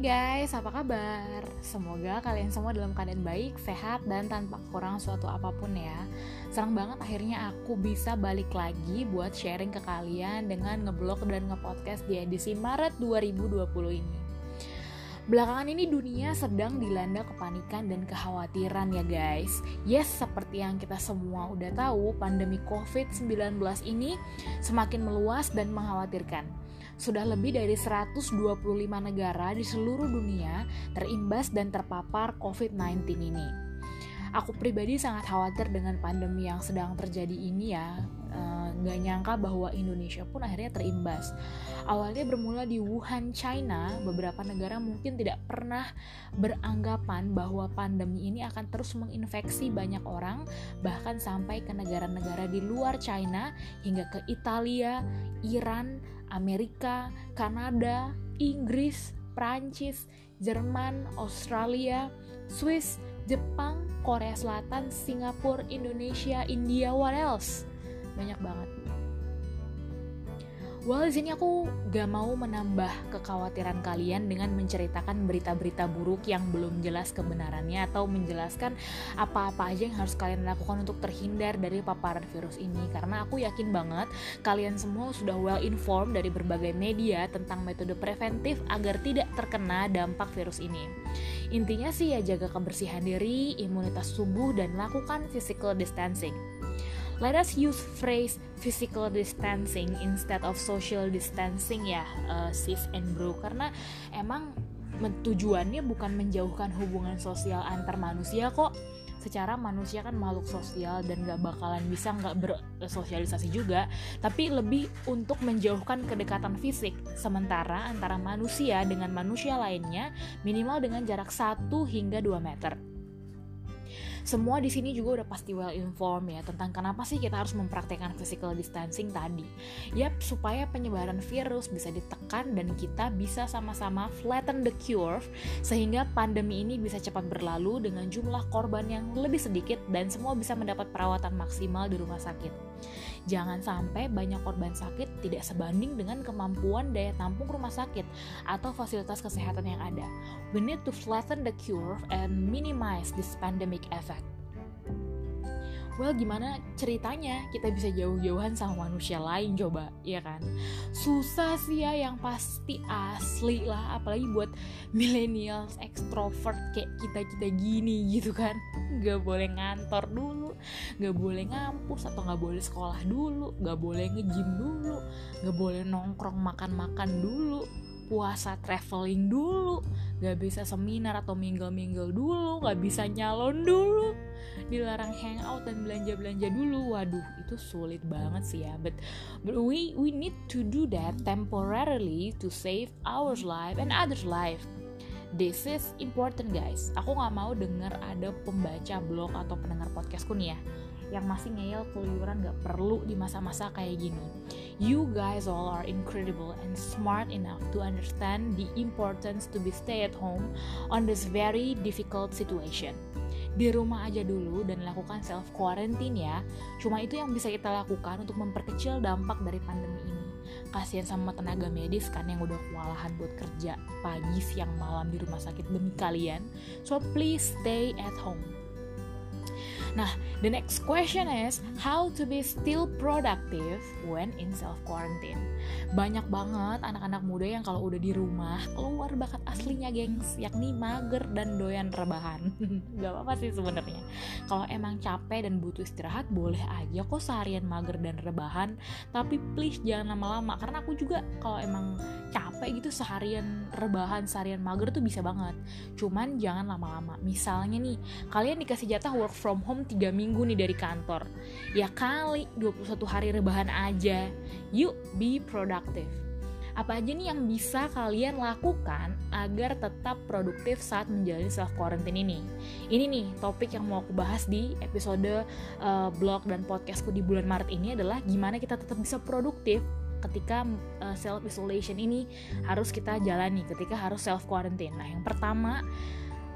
guys, apa kabar? Semoga kalian semua dalam keadaan baik, sehat, dan tanpa kurang suatu apa pun ya. Senang banget akhirnya aku bisa balik lagi buat sharing ke kalian dengan ngeblog dan ngepodcast di edisi Maret 2020 ini. Belakangan ini dunia sedang dilanda kepanikan dan kekhawatiran ya guys. Yes, seperti yang kita semua udah tahu, pandemi COVID-19 ini semakin meluas dan mengkhawatirkan sudah lebih dari 125 negara di seluruh dunia terimbas dan terpapar COVID-19 ini. Aku pribadi sangat khawatir dengan pandemi yang sedang terjadi ini ya. Uh, gak nyangka bahwa Indonesia pun akhirnya terimbas. Awalnya bermula di Wuhan, China, beberapa negara mungkin tidak pernah beranggapan bahwa pandemi ini akan terus menginfeksi banyak orang, bahkan sampai ke negara-negara di luar China hingga ke Italia, Iran, Amerika, Kanada, Inggris, Prancis, Jerman, Australia, Swiss, Jepang, Korea Selatan, Singapura, Indonesia, India, what else? Banyak banget. Well, di sini aku gak mau menambah kekhawatiran kalian dengan menceritakan berita-berita buruk yang belum jelas kebenarannya atau menjelaskan apa-apa aja yang harus kalian lakukan untuk terhindar dari paparan virus ini karena aku yakin banget kalian semua sudah well informed dari berbagai media tentang metode preventif agar tidak terkena dampak virus ini. Intinya sih ya jaga kebersihan diri, imunitas tubuh dan lakukan physical distancing let us use phrase physical distancing instead of social distancing ya uh, sis and bro. Karena emang tujuannya bukan menjauhkan hubungan sosial antar manusia kok. Secara manusia kan makhluk sosial dan gak bakalan bisa gak bersosialisasi juga. Tapi lebih untuk menjauhkan kedekatan fisik sementara antara manusia dengan manusia lainnya minimal dengan jarak 1 hingga 2 meter semua di sini juga udah pasti well informed ya tentang kenapa sih kita harus mempraktekkan physical distancing tadi. Yap, supaya penyebaran virus bisa ditekan dan kita bisa sama-sama flatten the curve sehingga pandemi ini bisa cepat berlalu dengan jumlah korban yang lebih sedikit dan semua bisa mendapat perawatan maksimal di rumah sakit. Jangan sampai banyak korban sakit tidak sebanding dengan kemampuan daya tampung rumah sakit atau fasilitas kesehatan yang ada. We need to flatten the curve and minimize this pandemic effect well gimana ceritanya kita bisa jauh-jauhan sama manusia lain coba ya kan? Susah sih ya yang pasti asli lah apalagi buat millennials extrovert kayak kita kita gini gitu kan. Nggak boleh ngantor dulu nggak boleh ngampus atau nggak boleh sekolah dulu nggak boleh ngejim dulu nggak boleh nongkrong makan-makan dulu puasa traveling dulu gak bisa seminar atau mingle-mingle dulu gak bisa nyalon dulu dilarang hangout dan belanja-belanja dulu. Waduh itu sulit banget sih ya. But, but we we need to do that temporarily to save our life and others life. This is important guys. Aku gak mau denger ada pembaca blog atau pendengar podcastku nih ya yang masih ngeyel keluyuran gak perlu di masa-masa kayak gini. You guys all are incredible and smart enough to understand the importance to be stay at home on this very difficult situation di rumah aja dulu dan lakukan self quarantine ya. Cuma itu yang bisa kita lakukan untuk memperkecil dampak dari pandemi ini. Kasihan sama tenaga medis kan yang udah kewalahan buat kerja pagi, siang, malam di rumah sakit demi kalian. So please stay at home. Nah, the next question is how to be still productive when in self quarantine. Banyak banget anak-anak muda yang kalau udah di rumah keluar bakat aslinya, gengs, yakni mager dan doyan rebahan. Gak apa-apa sih sebenarnya. Kalau emang capek dan butuh istirahat, boleh aja kok seharian mager dan rebahan. Tapi please jangan lama-lama karena aku juga kalau emang capek gitu seharian rebahan, seharian mager tuh bisa banget. Cuman jangan lama-lama. Misalnya nih, kalian dikasih jatah work from home 3 minggu nih dari kantor. Ya kali 21 hari rebahan aja. Yuk be productive. Apa aja nih yang bisa kalian lakukan agar tetap produktif saat menjalani self quarantine ini? Ini nih topik yang mau aku bahas di episode uh, blog dan podcastku di bulan Maret ini adalah gimana kita tetap bisa produktif ketika eh, self isolation ini harus kita jalani ketika harus self quarantine. Nah, yang pertama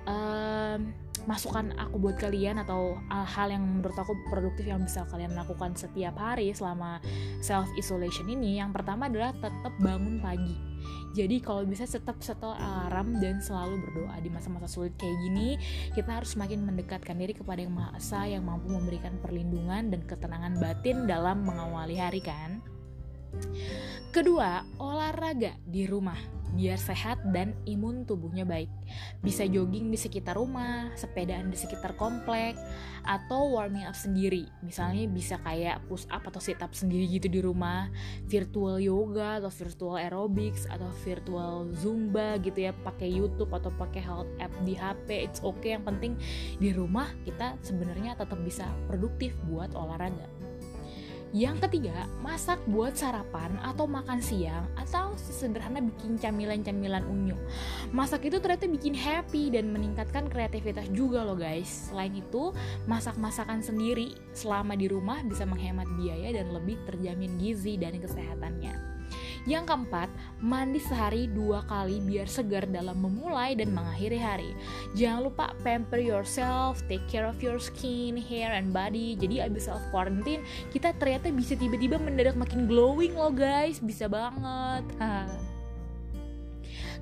um, masukan aku buat kalian atau uh, hal yang menurut aku produktif yang bisa kalian lakukan setiap hari selama self isolation ini yang pertama adalah tetap bangun pagi Jadi kalau bisa tetap setel alarm dan selalu berdoa di masa-masa sulit kayak gini, kita harus semakin mendekatkan diri kepada Yang Maha Esa yang mampu memberikan perlindungan dan ketenangan batin dalam mengawali hari kan. Kedua, olahraga di rumah biar sehat dan imun tubuhnya baik. Bisa jogging di sekitar rumah, sepedaan di sekitar komplek, atau warming up sendiri. Misalnya bisa kayak push up atau sit up sendiri gitu di rumah, virtual yoga atau virtual aerobics atau virtual zumba gitu ya, pakai YouTube atau pakai health app di HP. It's okay, yang penting di rumah kita sebenarnya tetap bisa produktif buat olahraga. Yang ketiga, masak buat sarapan atau makan siang atau sesederhana bikin camilan-camilan unyu. Masak itu ternyata bikin happy dan meningkatkan kreativitas juga loh guys. Selain itu, masak-masakan sendiri selama di rumah bisa menghemat biaya dan lebih terjamin gizi dan kesehatannya. Yang keempat, mandi sehari dua kali biar segar dalam memulai dan mengakhiri hari. Jangan lupa pamper yourself, take care of your skin, hair, and body. Jadi abis self quarantine, kita ternyata bisa tiba-tiba mendadak makin glowing loh guys, bisa banget.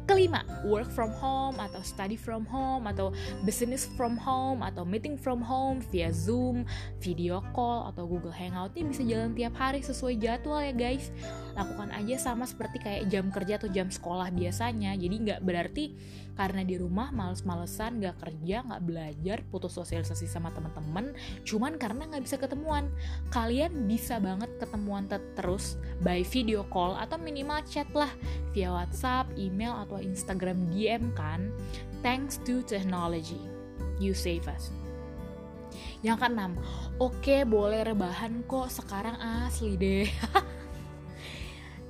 Kelima, work from home atau study from home atau business from home atau meeting from home via Zoom, video call atau Google Hangout ini bisa jalan tiap hari sesuai jadwal ya guys. Lakukan aja sama seperti kayak jam kerja atau jam sekolah biasanya. Jadi nggak berarti karena di rumah males-malesan gak kerja gak belajar putus sosialisasi sama teman-teman cuman karena nggak bisa ketemuan. Kalian bisa banget ketemuan terus by video call atau minimal chat lah via WhatsApp, email atau Instagram DM kan. Thanks to technology you save us. Yang keenam, oke boleh rebahan kok sekarang asli deh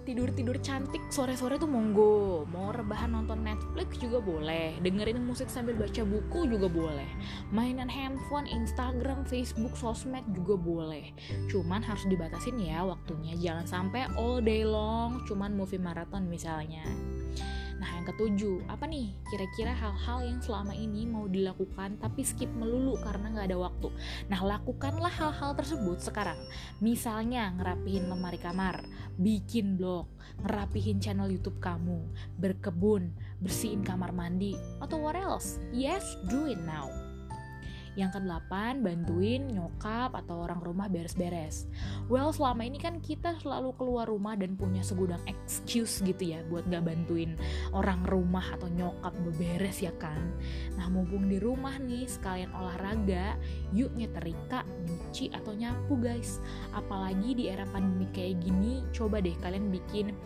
tidur-tidur cantik sore-sore tuh monggo. Mau rebahan nonton Netflix juga boleh. Dengerin musik sambil baca buku juga boleh. Mainan handphone Instagram Facebook sosmed juga boleh. Cuman harus dibatasin ya waktunya. Jangan sampai all day long cuman movie marathon misalnya Nah, yang ketujuh, apa nih kira-kira hal-hal yang selama ini mau dilakukan tapi skip melulu karena nggak ada waktu. Nah, lakukanlah hal-hal tersebut sekarang. Misalnya ngerapihin lemari kamar, bikin blog, ngerapihin channel YouTube kamu, berkebun, bersihin kamar mandi, atau what else? Yes, do it now. Yang kedelapan, bantuin nyokap atau orang rumah beres-beres. Well, selama ini kan kita selalu keluar rumah dan punya segudang excuse gitu ya buat gak bantuin orang rumah atau nyokap beberes ya kan. Nah, mumpung di rumah nih sekalian olahraga, yuk nyeterika, nyuci atau nyapu guys. Apalagi di era pandemi kayak gini, coba deh kalian bikin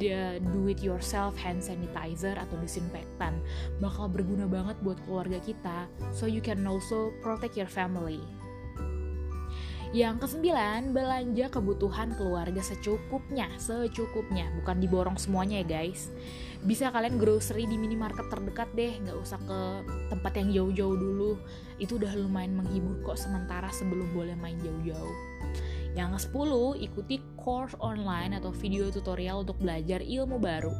the do it yourself hand sanitizer atau disinfektan. Bakal berguna banget buat keluarga kita. So you can also protect your family. Yang kesembilan, belanja kebutuhan keluarga secukupnya, secukupnya, bukan diborong semuanya ya guys. Bisa kalian grocery di minimarket terdekat deh, nggak usah ke tempat yang jauh-jauh dulu. Itu udah lumayan menghibur kok sementara sebelum boleh main jauh-jauh. Yang ke-10, ikuti course online atau video tutorial untuk belajar ilmu baru.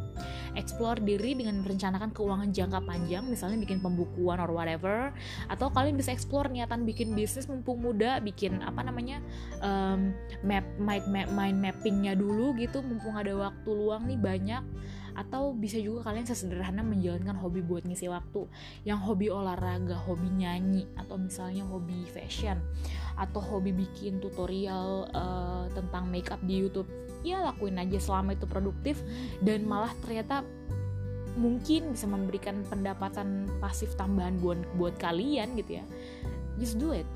Explore diri dengan merencanakan keuangan jangka panjang, misalnya bikin pembukuan or whatever, atau kalian bisa explore niatan bikin bisnis mumpung muda, bikin apa namanya um, map, mind, map, mind mappingnya dulu gitu, mumpung ada waktu luang nih banyak atau bisa juga kalian sesederhana menjalankan hobi buat ngisi waktu. Yang hobi olahraga, hobi nyanyi atau misalnya hobi fashion. Atau hobi bikin tutorial uh, tentang makeup di YouTube. Ya lakuin aja selama itu produktif. Dan malah ternyata mungkin bisa memberikan pendapatan pasif tambahan buat buat kalian gitu ya. Just do it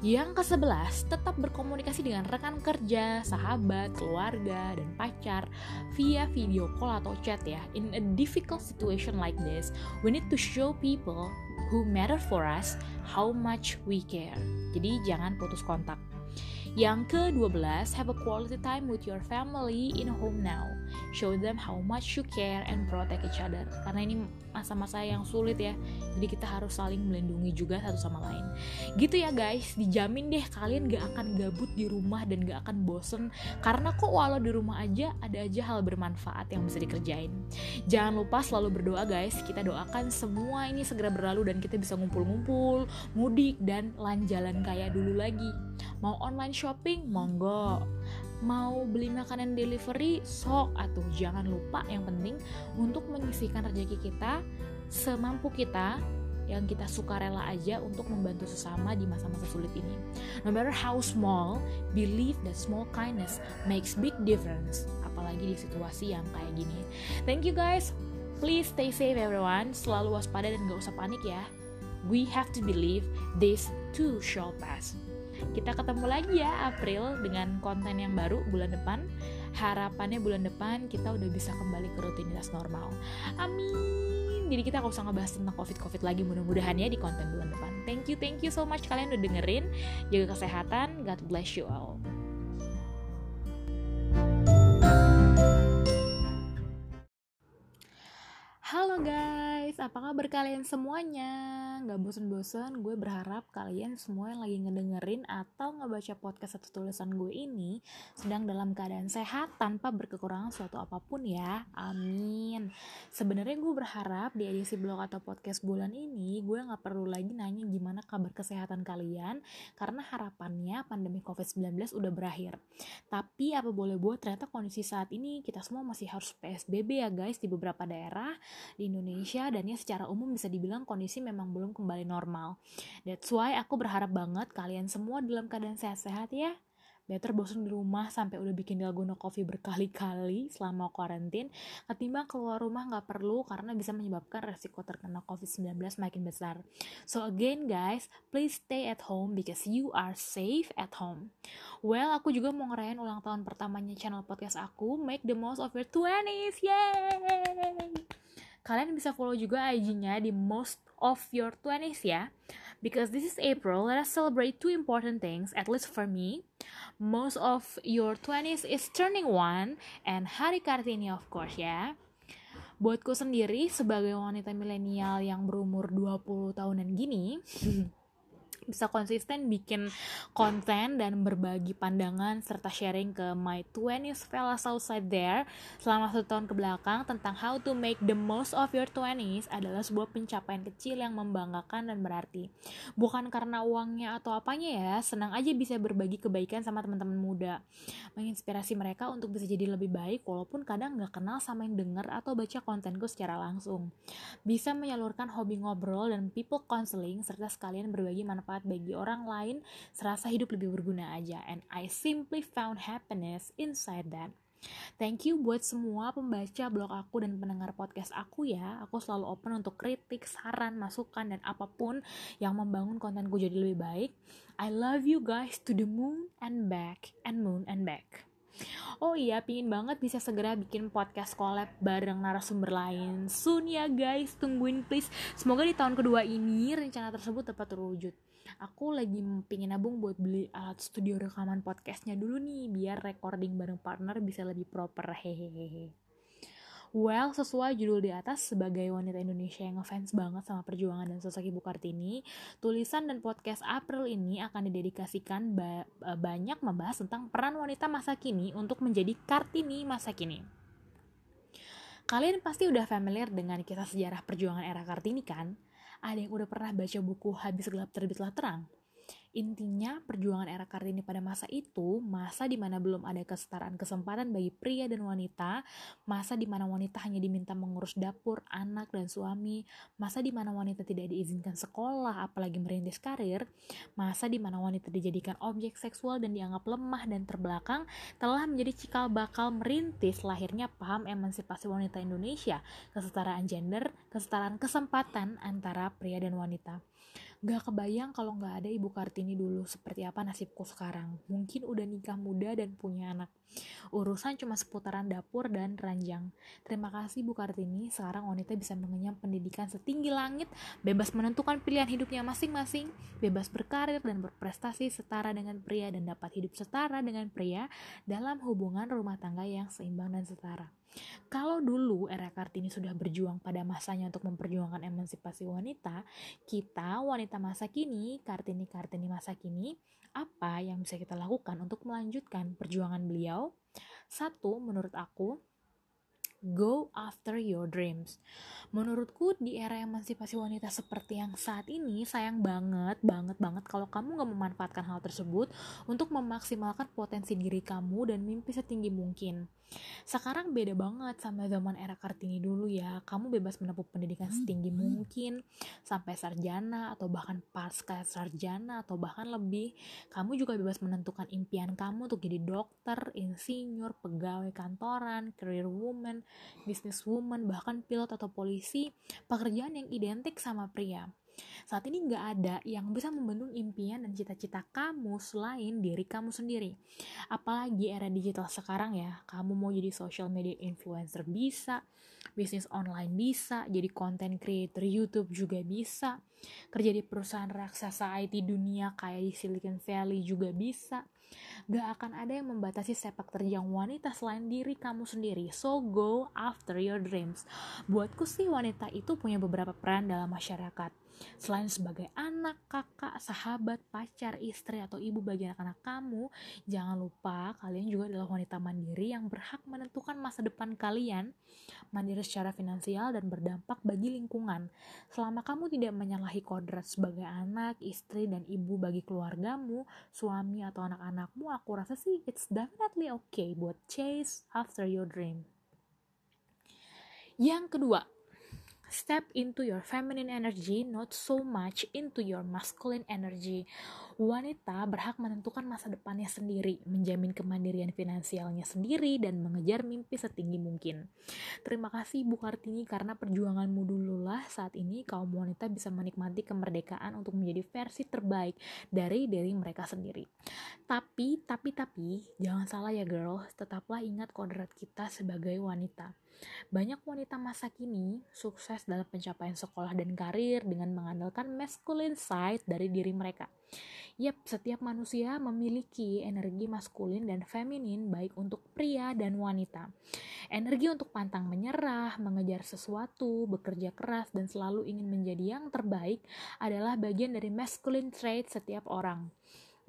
yang ke-11, tetap berkomunikasi dengan rekan kerja, sahabat, keluarga, dan pacar via video call atau chat ya. In a difficult situation like this, we need to show people who matter for us how much we care. Jadi jangan putus kontak. Yang ke-12, have a quality time with your family in home now. Show them how much you care and protect each other. Karena ini masa-masa yang sulit ya. Jadi kita harus saling melindungi juga satu sama lain. Gitu ya guys, dijamin deh kalian gak akan gabut di rumah dan gak akan bosen. Karena kok walau di rumah aja ada aja hal bermanfaat yang bisa dikerjain. Jangan lupa selalu berdoa guys. Kita doakan semua ini segera berlalu dan kita bisa ngumpul-ngumpul, mudik dan lan jalan kayak dulu lagi. Mau online shopping? Monggo. mau beli makanan delivery sok atau jangan lupa yang penting untuk menyisihkan rezeki kita semampu kita yang kita suka rela aja untuk membantu sesama di masa-masa sulit ini. No matter how small, believe that small kindness makes big difference, apalagi di situasi yang kayak gini. Thank you guys. Please stay safe everyone. Selalu waspada dan gak usah panik ya. We have to believe this too shall pass. Kita ketemu lagi ya April dengan konten yang baru bulan depan. Harapannya bulan depan kita udah bisa kembali ke rutinitas normal. Amin. Jadi kita gak usah ngebahas tentang covid-covid lagi mudah-mudahan ya di konten bulan depan. Thank you thank you so much kalian udah dengerin. Jaga kesehatan. God bless you all apa kabar kalian semuanya? Gak bosen-bosen, gue berharap kalian semua yang lagi ngedengerin atau ngebaca podcast atau tulisan gue ini sedang dalam keadaan sehat tanpa berkekurangan suatu apa pun ya. Amin. Sebenarnya gue berharap di edisi blog atau podcast bulan ini gue gak perlu lagi nanya gimana kabar kesehatan kalian karena harapannya pandemi COVID-19 udah berakhir. Tapi apa boleh buat ternyata kondisi saat ini kita semua masih harus PSBB ya guys di beberapa daerah di Indonesia dan ya secara umum bisa dibilang kondisi memang belum kembali normal. That's why aku berharap banget kalian semua dalam keadaan sehat-sehat ya. Better bosan di rumah sampai udah bikin dalgona coffee berkali-kali selama karantin ketimbang keluar rumah nggak perlu karena bisa menyebabkan resiko terkena COVID-19 makin besar. So again guys, please stay at home because you are safe at home. Well, aku juga mau ngerayain ulang tahun pertamanya channel podcast aku, Make the Most of Your 20s. Yay! Kalian bisa follow juga IG-nya di most of your 20s ya. Because this is April, let us celebrate two important things, at least for me. Most of your 20s is turning one, and Hari Kartini of course ya. Buatku sendiri, sebagai wanita milenial yang berumur 20 tahunan gini, bisa konsisten bikin konten dan berbagi pandangan serta sharing ke my 20s fellas outside there selama satu tahun ke belakang tentang how to make the most of your 20s adalah sebuah pencapaian kecil yang membanggakan dan berarti. Bukan karena uangnya atau apanya ya, senang aja bisa berbagi kebaikan sama teman-teman muda. Menginspirasi mereka untuk bisa jadi lebih baik walaupun kadang nggak kenal sama yang denger atau baca kontenku secara langsung. Bisa menyalurkan hobi ngobrol dan people counseling serta sekalian berbagi manfaat manfaat bagi orang lain, serasa hidup lebih berguna aja. And I simply found happiness inside that. Thank you buat semua pembaca blog aku dan pendengar podcast aku ya. Aku selalu open untuk kritik, saran, masukan, dan apa pun yang membangun kontenku jadi lebih baik. I love you guys to the moon and back, and moon and back. Oh iya, pingin banget bisa segera bikin podcast collab bareng narasumber lain. Soon ya guys, tungguin please. Semoga di tahun kedua ini rencana tersebut tepat terwujud aku lagi pingin nabung buat beli alat studio rekaman podcastnya dulu nih biar recording bareng partner bisa lebih proper hehehe Well, sesuai judul di atas, sebagai wanita Indonesia yang ngefans banget sama perjuangan dan sosok Ibu Kartini, tulisan dan podcast April ini akan didedikasikan ba e, banyak membahas tentang peran wanita masa kini untuk menjadi Kartini masa kini. Kalian pasti udah familiar dengan kisah sejarah perjuangan era Kartini kan? Ada yang udah pernah baca buku Habis Gelap Terbitlah Terang? Intinya, perjuangan era Kartini pada masa itu, masa di mana belum ada kesetaraan kesempatan bagi pria dan wanita, masa di mana wanita hanya diminta mengurus dapur, anak, dan suami, masa di mana wanita tidak diizinkan sekolah, apalagi merintis karir, masa di mana wanita dijadikan objek seksual dan dianggap lemah dan terbelakang, telah menjadi cikal bakal merintis lahirnya paham emansipasi wanita Indonesia, kesetaraan gender, kesetaraan kesempatan antara pria dan wanita. Gak kebayang kalau gak ada Ibu Kartini dulu seperti apa nasibku sekarang. Mungkin udah nikah muda dan punya anak. Urusan cuma seputaran dapur dan ranjang. Terima kasih Bu Kartini, sekarang wanita bisa mengenyam pendidikan setinggi langit, bebas menentukan pilihan hidupnya masing-masing, bebas berkarir dan berprestasi setara dengan pria dan dapat hidup setara dengan pria dalam hubungan rumah tangga yang seimbang dan setara. Kalau dulu era Kartini sudah berjuang pada masanya untuk memperjuangkan emansipasi wanita, kita wanita masa kini, Kartini-Kartini masa kini, apa yang bisa kita lakukan untuk melanjutkan perjuangan beliau? Satu, menurut aku, go after your dreams. Menurutku di era emansipasi wanita seperti yang saat ini sayang banget, banget banget kalau kamu gak memanfaatkan hal tersebut untuk memaksimalkan potensi diri kamu dan mimpi setinggi mungkin. Sekarang beda banget sama zaman era Kartini dulu ya. Kamu bebas menempuh pendidikan setinggi mungkin sampai sarjana atau bahkan pasca sarjana atau bahkan lebih. Kamu juga bebas menentukan impian kamu untuk jadi dokter, insinyur, pegawai kantoran, career woman, business woman, bahkan pilot atau polisi, pekerjaan yang identik sama pria. Saat ini nggak ada yang bisa membendung impian dan cita-cita kamu selain diri kamu sendiri. Apalagi era digital sekarang ya, kamu mau jadi social media influencer bisa, bisnis online bisa, jadi content creator YouTube juga bisa, kerja di perusahaan raksasa IT dunia kayak di Silicon Valley juga bisa. Gak akan ada yang membatasi sepak terjang wanita selain diri kamu sendiri. So go after your dreams. Buatku sih wanita itu punya beberapa peran dalam masyarakat Selain sebagai anak, kakak, sahabat, pacar, istri, atau ibu bagi anak-anak kamu, jangan lupa kalian juga adalah wanita mandiri yang berhak menentukan masa depan kalian, mandiri secara finansial dan berdampak bagi lingkungan. Selama kamu tidak menyalahi kodrat sebagai anak, istri, dan ibu bagi keluargamu, suami, atau anak-anakmu, aku rasa sih it's definitely okay buat chase after your dream. Yang kedua, Step into your feminine energy, not so much into your masculine energy. Wanita berhak menentukan masa depannya sendiri, menjamin kemandirian finansialnya sendiri, dan mengejar mimpi setinggi mungkin. Terima kasih Bu Kartini karena perjuanganmu dululah saat ini kaum wanita bisa menikmati kemerdekaan untuk menjadi versi terbaik dari diri mereka sendiri. Tapi, tapi, tapi, jangan salah ya girl, tetaplah ingat kodrat kita sebagai wanita banyak wanita masa kini sukses dalam pencapaian sekolah dan karir dengan mengandalkan masculine side dari diri mereka. Yap, setiap manusia memiliki energi maskulin dan feminin baik untuk pria dan wanita. Energi untuk pantang menyerah, mengejar sesuatu, bekerja keras, dan selalu ingin menjadi yang terbaik adalah bagian dari masculine trait setiap orang.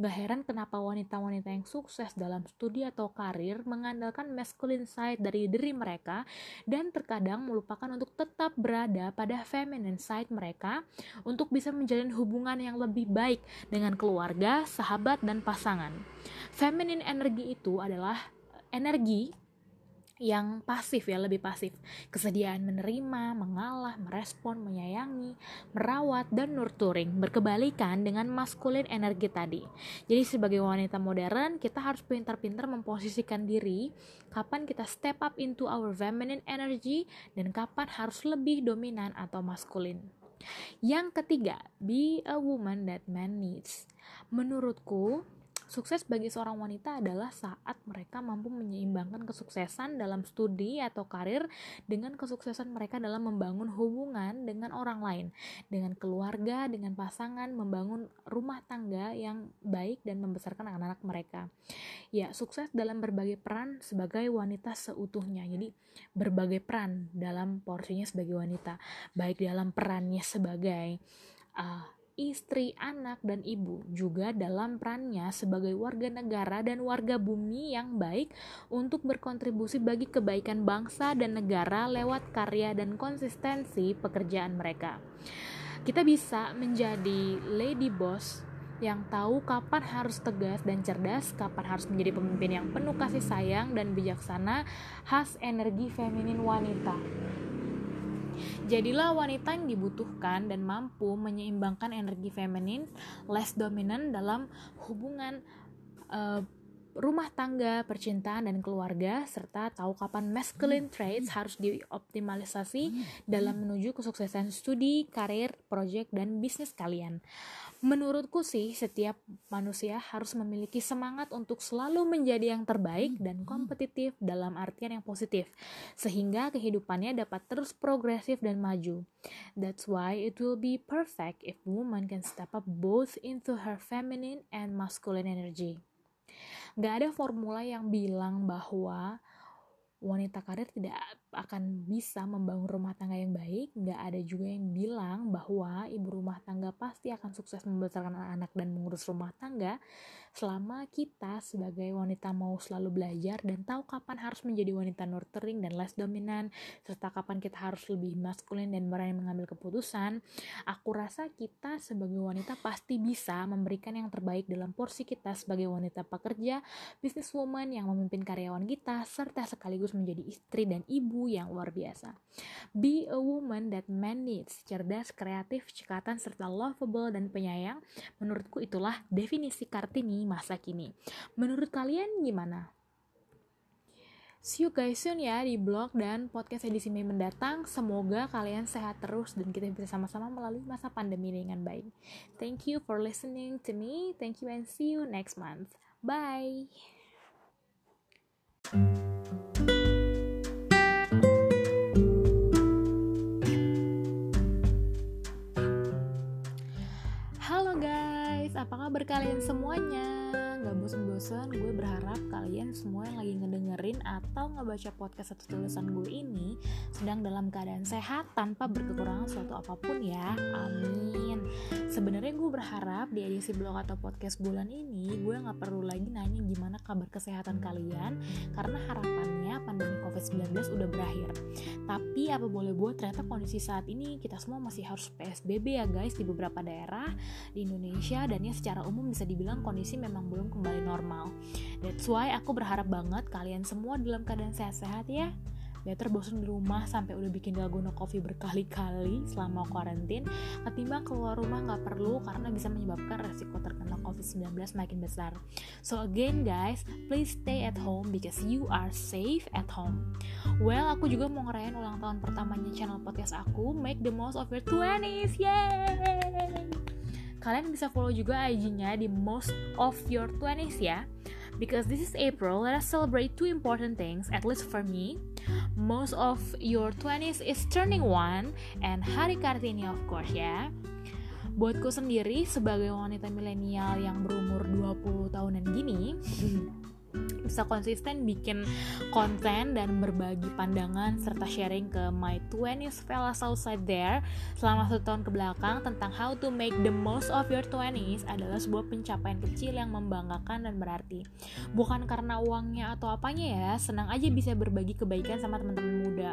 Gak heran kenapa wanita-wanita yang sukses dalam studi atau karir mengandalkan masculine side dari diri mereka dan terkadang melupakan untuk tetap berada pada feminine side mereka untuk bisa menjalin hubungan yang lebih baik dengan keluarga, sahabat, dan pasangan. Feminine energi itu adalah energi yang pasif ya lebih pasif. Kesediaan menerima mengalah merespon menyayangi merawat dan nurturing. Berkebalikan dengan maskulin energi tadi. Jadi sebagai wanita modern kita harus pintar-pintar memposisikan diri kapan kita step up into our feminine energy dan kapan harus lebih dominan atau maskulin. Yang ketiga be a woman that man needs. Menurutku Sukses bagi seorang wanita adalah saat mereka mampu menyeimbangkan kesuksesan dalam studi atau karir dengan kesuksesan mereka dalam membangun hubungan dengan orang lain, dengan keluarga, dengan pasangan, membangun rumah tangga yang baik dan membesarkan anak-anak mereka. Ya, sukses dalam berbagai peran sebagai wanita seutuhnya. Jadi, berbagai peran dalam porsinya sebagai wanita, baik dalam perannya sebagai uh, istri, anak, dan ibu juga dalam perannya sebagai warga negara dan warga bumi yang baik untuk berkontribusi bagi kebaikan bangsa dan negara lewat karya dan konsistensi pekerjaan mereka. Kita bisa menjadi lady boss yang tahu kapan harus tegas dan cerdas, kapan harus menjadi pemimpin yang penuh kasih sayang dan bijaksana, khas energi feminin wanita. Jadilah wanita yang dibutuhkan dan mampu menyeimbangkan energi feminin, less dominant dalam hubungan uh, rumah tangga, percintaan, dan keluarga, serta tahu kapan masculine traits harus dioptimalisasi dalam menuju kesuksesan studi, karir, proyek, dan bisnis kalian. Menurutku sih, setiap manusia harus memiliki semangat untuk selalu menjadi yang terbaik dan kompetitif dalam artian yang positif, sehingga kehidupannya dapat terus progresif dan maju. That's why it will be perfect if woman can step up both into her feminine and masculine energy. Gak ada formula yang bilang bahwa wanita karir tidak akan bisa membangun rumah tangga yang baik. Nggak ada juga yang bilang bahwa ibu rumah tangga pasti akan sukses membesarkan anak-anak dan mengurus rumah tangga. Selama kita sebagai wanita mau selalu belajar dan tahu kapan harus menjadi wanita nurturing dan less dominan, serta kapan kita harus lebih maskulin dan berani mengambil keputusan, aku rasa kita sebagai wanita pasti bisa memberikan yang terbaik dalam porsi kita sebagai wanita pekerja, businesswoman yang memimpin karyawan kita, serta sekaligus menjadi istri dan ibu yang luar biasa. Be a woman that man needs, cerdas, kreatif, cekatan, serta lovable dan penyayang, menurutku itulah definisi Kartini masa kini. Menurut kalian gimana? See you guys soon ya di blog dan podcast edisi Mei mendatang. Semoga kalian sehat terus dan kita bisa sama-sama melalui masa pandemi dengan baik. Thank you for listening to me. Thank you and see you next month. Bye. Apa kabar kalian semuanya? Gak bosen-bosen, gue berharap kalian semua yang lagi ngedengerin atau ngebaca podcast atau tulisan gue ini sedang dalam keadaan sehat tanpa berkekurangan suatu apa pun ya. Amin. Sebenarnya gue berharap di edisi blog atau podcast bulan ini gue nggak perlu lagi nanya gimana kabar kesehatan kalian karena harapannya pandemi COVID-19 udah berakhir. Tapi apa boleh buat ternyata kondisi saat ini kita semua masih harus PSBB ya guys di beberapa daerah di Indonesia dan ya secara umum bisa dibilang kondisi memang belum kembali normal. That's why aku berharap banget kalian semua dalam keadaan sehat-sehat ya better bosan di rumah sampai udah bikin dalgona coffee berkali-kali selama karantin ketimbang keluar rumah nggak perlu karena bisa menyebabkan resiko terkena COVID-19 makin besar. So again guys, please stay at home because you are safe at home. Well, aku juga mau ngerayain ulang tahun pertamanya channel podcast aku, Make the Most of Your 20s, yay! Kalian bisa follow juga IG-nya di Most of Your 20s ya. Because this is April, let us celebrate two important things, at least for me. Most of your 20s is turning one, and Hari Kartini of course ya. Buatku sendiri sebagai wanita milenial yang berumur 20 tahunan gini, bisa konsisten bikin konten dan berbagi pandangan serta sharing ke my 20s fellas outside there. Selama satu tahun ke belakang tentang how to make the most of your 20s adalah sebuah pencapaian kecil yang membanggakan dan berarti. Bukan karena uangnya atau apanya ya senang aja bisa berbagi kebaikan sama teman-teman muda.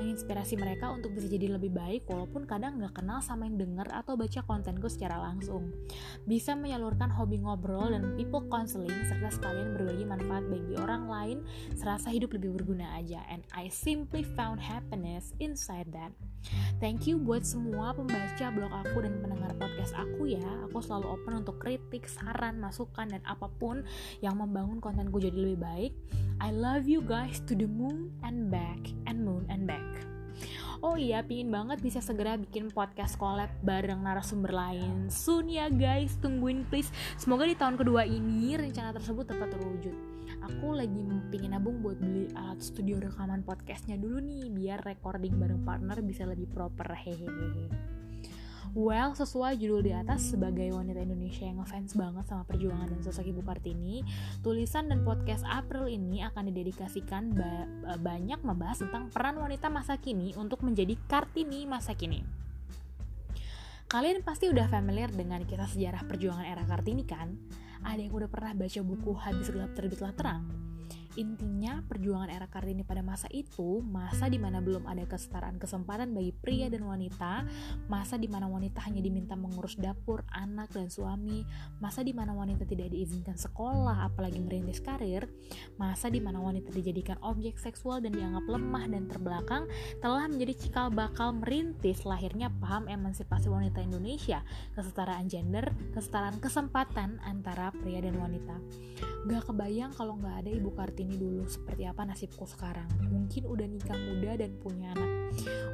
Menginspirasi mereka untuk bisa jadi lebih baik walaupun kadang nggak kenal sama yang denger atau baca kontenku secara langsung. Bisa menyalurkan hobi ngobrol dan people counseling serta sekalian berbagi manfaat bagi orang lain serasa hidup lebih berguna aja and I simply found happiness inside that Thank you buat semua pembaca blog aku dan pendengar podcast aku ya. Aku selalu open untuk kritik, saran, masukan, dan apa pun yang membangun kontenku jadi lebih baik. I love you guys to the moon and back, and moon and back. Oh iya, pingin banget bisa segera bikin podcast collab bareng narasumber lain. Soon ya guys, tungguin please. Semoga di tahun kedua ini rencana tersebut dapat terwujud aku lagi pingin nabung buat beli alat studio rekaman podcastnya dulu nih biar recording bareng partner bisa lebih proper hehehe Well, sesuai judul di atas, sebagai wanita Indonesia yang ngefans banget sama perjuangan dan sosok Ibu Kartini, tulisan dan podcast April ini akan didedikasikan ba banyak membahas tentang peran wanita masa kini untuk menjadi Kartini masa kini. Kalian pasti udah familiar dengan kisah sejarah perjuangan era Kartini kan? Ada yang udah pernah baca buku Habis Gelap Terbitlah Terang? Intinya, perjuangan era Kartini pada masa itu, masa di mana belum ada kesetaraan kesempatan bagi pria dan wanita, masa di mana wanita hanya diminta mengurus dapur, anak, dan suami, masa di mana wanita tidak diizinkan sekolah, apalagi merintis karir, masa di mana wanita dijadikan objek seksual dan dianggap lemah dan terbelakang, telah menjadi cikal bakal merintis lahirnya paham emansipasi wanita Indonesia, kesetaraan gender, kesetaraan kesempatan antara pria dan wanita. Gak kebayang kalau gak ada Ibu Kartini dulu seperti apa nasibku sekarang. Mungkin udah nikah muda dan punya anak.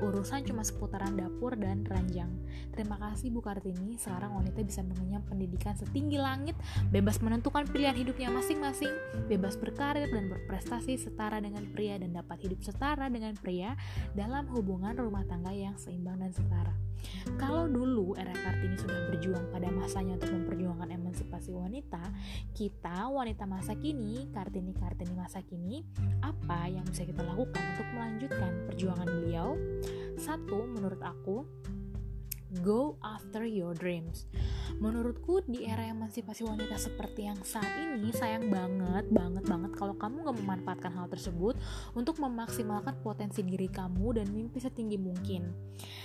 Urusan cuma seputaran dapur dan ranjang. Terima kasih Bu Kartini, sekarang wanita bisa mengenyam pendidikan setinggi langit, bebas menentukan pilihan hidupnya masing-masing, bebas berkarir dan berprestasi setara dengan pria dan dapat hidup setara dengan pria dalam hubungan rumah tangga yang seimbang dan setara. Kalau dulu era Kartini sudah berjuang pada masanya untuk memperjuangkan emansipasi wanita, kita wanita masa kini, Kartini-Kartini masa kini, apa yang bisa kita lakukan untuk melanjutkan perjuangan beliau? Satu, menurut aku, go after your dreams. Menurutku di era emansipasi wanita seperti yang saat ini sayang banget, banget banget kalau kamu gak memanfaatkan hal tersebut untuk memaksimalkan potensi diri kamu dan mimpi setinggi mungkin.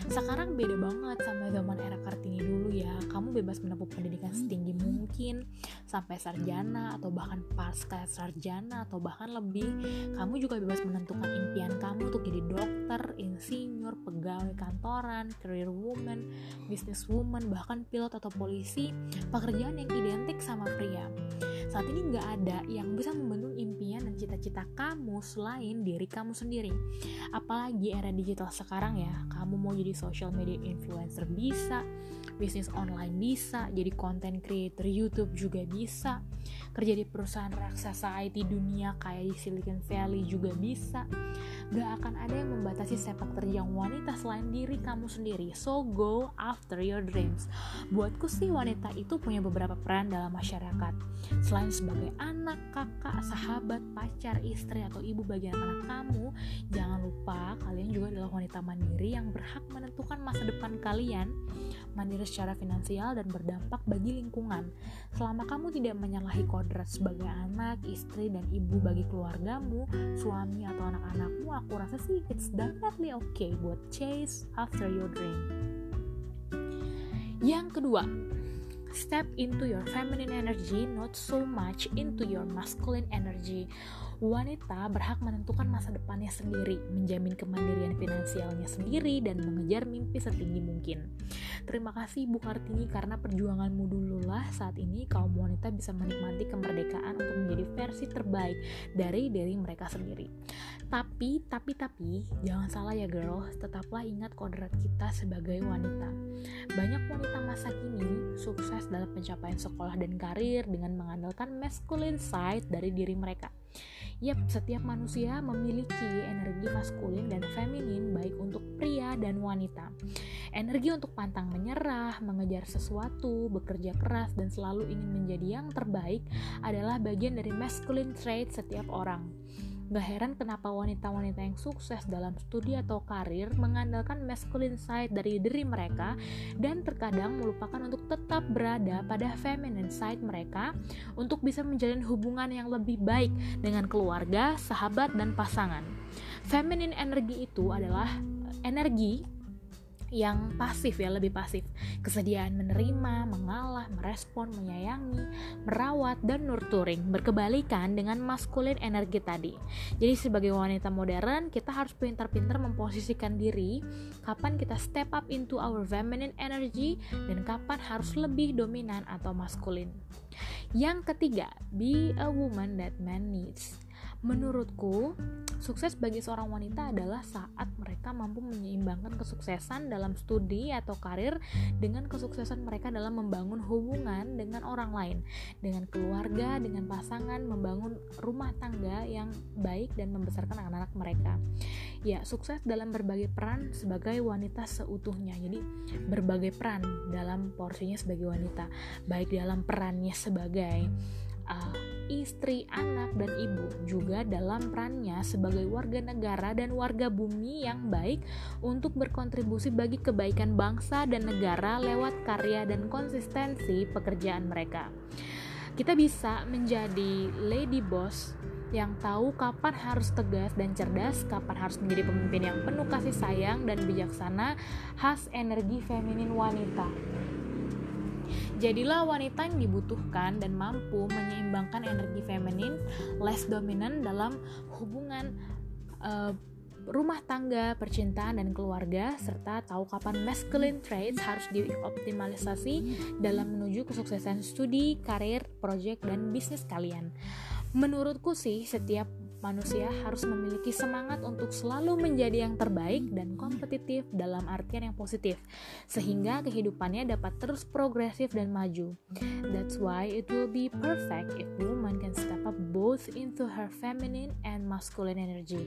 Sekarang beda banget sama zaman era Kartini dulu ya. Kamu bebas menempuh pendidikan setinggi mungkin sampai sarjana atau bahkan pasca sarjana atau bahkan lebih. Kamu juga bebas menentukan impian kamu untuk jadi dokter, insinyur, pegawai kantoran, career woman, business woman, bahkan pilot atau polisi pekerjaan yang identik sama pria. Saat ini nggak ada yang bisa membendung impian dan cita-cita kamu selain diri kamu sendiri. Apalagi era digital sekarang ya, kamu mau jadi social media influencer bisa, bisnis online bisa, jadi content creator YouTube juga bisa, kerja di perusahaan raksasa IT dunia kayak di Silicon Valley juga bisa. Gak akan ada yang membatasi sepak terjang wanita selain diri kamu sendiri. So go after your dreams. Buatku sih wanita itu punya beberapa peran dalam masyarakat. Selain sebagai anak, kakak, sahabat, pacar, istri, atau ibu bagi anak-anak kamu, jangan lupa kalian juga adalah wanita mandiri yang berhak menentukan masa depan kalian, mandiri secara finansial dan berdampak bagi lingkungan. Selama kamu tidak menyalahi kodrat sebagai anak, istri, dan ibu bagi keluargamu, suami atau anak-anakmu, aku rasa sih it's definitely okay buat chase after your dream. Yang kedua, step into your feminine energy, not so much into your masculine energy wanita berhak menentukan masa depannya sendiri, menjamin kemandirian finansialnya sendiri, dan mengejar mimpi setinggi mungkin. Terima kasih Bu Kartini karena perjuanganmu dululah saat ini kaum wanita bisa menikmati kemerdekaan untuk menjadi versi terbaik dari diri mereka sendiri. Tapi, tapi, tapi, jangan salah ya girl, tetaplah ingat kodrat kita sebagai wanita. Banyak wanita masa kini sukses dalam pencapaian sekolah dan karir dengan mengandalkan masculine side dari diri mereka. Yap, setiap manusia memiliki energi maskulin dan feminin baik untuk pria dan wanita. Energi untuk pantang menyerah, mengejar sesuatu, bekerja keras dan selalu ingin menjadi yang terbaik adalah bagian dari masculine trait setiap orang. Gak heran kenapa wanita-wanita yang sukses dalam studi atau karir mengandalkan masculine side dari diri mereka dan terkadang melupakan untuk tetap berada pada feminine side mereka untuk bisa menjalin hubungan yang lebih baik dengan keluarga, sahabat, dan pasangan. Feminine energi itu adalah energi yang pasif ya lebih pasif. Kesediaan menerima mengalah merespon menyayangi merawat dan nurturing. Berkebalikan dengan maskulin energi tadi. Jadi sebagai wanita modern kita harus pintar-pintar memposisikan diri kapan kita step up into our feminine energy dan kapan harus lebih dominan atau maskulin. Yang ketiga be a woman that man needs Menurutku, sukses bagi seorang wanita adalah saat mereka mampu menyeimbangkan kesuksesan dalam studi atau karir dengan kesuksesan mereka dalam membangun hubungan dengan orang lain, dengan keluarga, dengan pasangan, membangun rumah tangga yang baik dan membesarkan anak-anak mereka. Ya, sukses dalam berbagai peran sebagai wanita seutuhnya. Jadi, berbagai peran dalam porsinya sebagai wanita, baik dalam perannya sebagai uh, istri, anak, dan ibu juga dalam perannya sebagai warga negara dan warga bumi yang baik untuk berkontribusi bagi kebaikan bangsa dan negara lewat karya dan konsistensi pekerjaan mereka. Kita bisa menjadi lady boss yang tahu kapan harus tegas dan cerdas, kapan harus menjadi pemimpin yang penuh kasih sayang dan bijaksana, khas energi feminin wanita. Jadilah wanita yang dibutuhkan dan mampu menyeimbangkan energi feminin less dominan dalam hubungan uh, rumah tangga, percintaan, dan keluarga, serta tahu kapan masculine traits harus dioptimalisasi dalam menuju kesuksesan studi, karir, proyek, dan bisnis kalian. Menurutku sih, setiap manusia harus memiliki semangat untuk selalu menjadi yang terbaik dan kompetitif dalam artian yang positif, sehingga kehidupannya dapat terus progresif dan maju. That's why it will be perfect if woman can step up both into her feminine and masculine energy.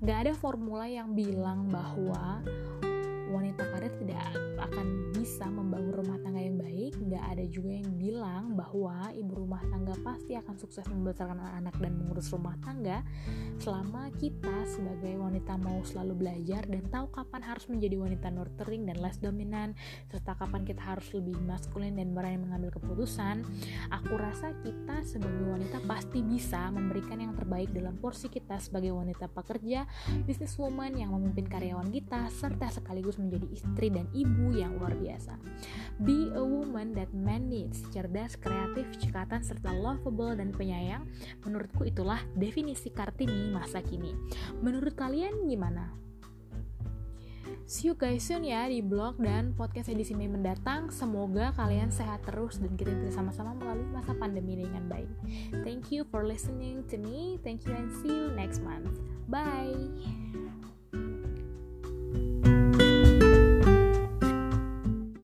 Gak ada formula yang bilang bahwa wanita karir tidak akan bisa membangun rumah tangga yang baik. Nggak ada juga yang bilang bahwa ibu rumah tangga pasti akan sukses membesarkan anak-anak dan mengurus rumah tangga selama kita sebagai wanita mau selalu belajar dan tahu kapan harus menjadi wanita nurturing dan less dominan serta kapan kita harus lebih maskulin dan berani mengambil keputusan. Aku rasa kita sebagai wanita pasti bisa memberikan yang terbaik dalam porsi kita sebagai wanita pekerja businesswoman yang memimpin karyawan kita serta sekaligus menjadi istri dan ibu yang luar biasa be a woman that man needs cerdas, kreatif, cekatan, serta lovable dan penyayang menurutku itulah definisi Kartini masa kini menurut kalian gimana? See you guys soon ya di blog dan podcast edisi Mei mendatang. Semoga kalian sehat terus dan kita bisa sama-sama melalui masa pandemi dengan baik. Thank you for listening to me. Thank you and see you next month. Bye.